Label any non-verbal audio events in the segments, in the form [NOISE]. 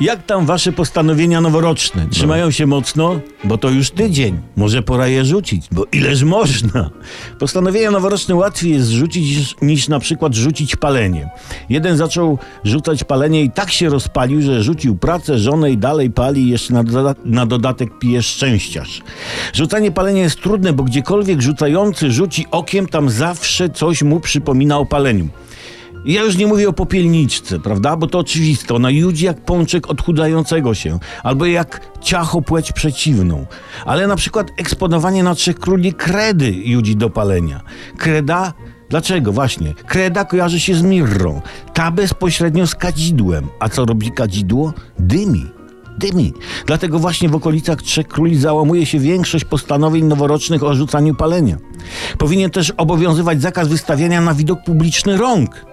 Jak tam wasze postanowienia noworoczne? Trzymają się mocno? Bo to już tydzień. Może pora je rzucić, bo ileż można. Postanowienia noworoczne łatwiej jest rzucić niż, niż na przykład rzucić palenie. Jeden zaczął rzucać palenie i tak się rozpalił, że rzucił pracę, żonę i dalej pali i jeszcze na, doda- na dodatek pije szczęściarz. Rzucanie palenia jest trudne, bo gdziekolwiek rzucający rzuci okiem, tam zawsze coś mu przypomina o paleniu. Ja już nie mówię o popielniczce, prawda? Bo to oczywiste. Ona judzi jak pączek odchudzającego się, albo jak ciacho płeć przeciwną. Ale na przykład eksponowanie na trzech króli kredy judzi do palenia. Kreda Dlaczego? Właśnie. Kreda kojarzy się z mirrą. Ta bezpośrednio z kadzidłem. A co robi kadzidło? Dymi. Dymi. Dlatego właśnie w okolicach Trzech Króli załamuje się większość postanowień noworocznych o rzucaniu palenia. Powinien też obowiązywać zakaz wystawiania na widok publiczny rąk.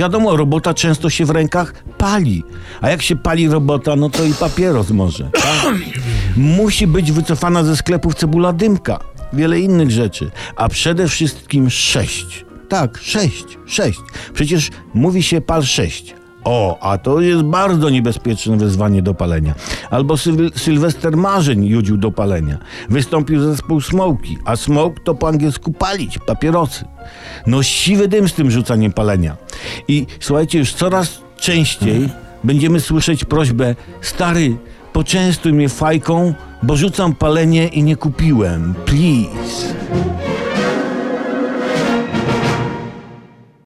Wiadomo, robota często się w rękach pali. A jak się pali robota, no to i papieros może. Tak? [CLEARS THROAT] Musi być wycofana ze sklepów cebula dymka. Wiele innych rzeczy. A przede wszystkim sześć. Tak, sześć, sześć. Przecież mówi się pal sześć. O, a to jest bardzo niebezpieczne wezwanie do palenia. Albo Syl Sylwester Marzeń judził do palenia. Wystąpił zespół Smoki, a smoke to po angielsku palić, papierosy. No siwy dym z tym rzucaniem palenia. I słuchajcie, już coraz częściej będziemy słyszeć prośbę stary, poczęstuj mnie fajką, bo rzucam palenie i nie kupiłem. Please.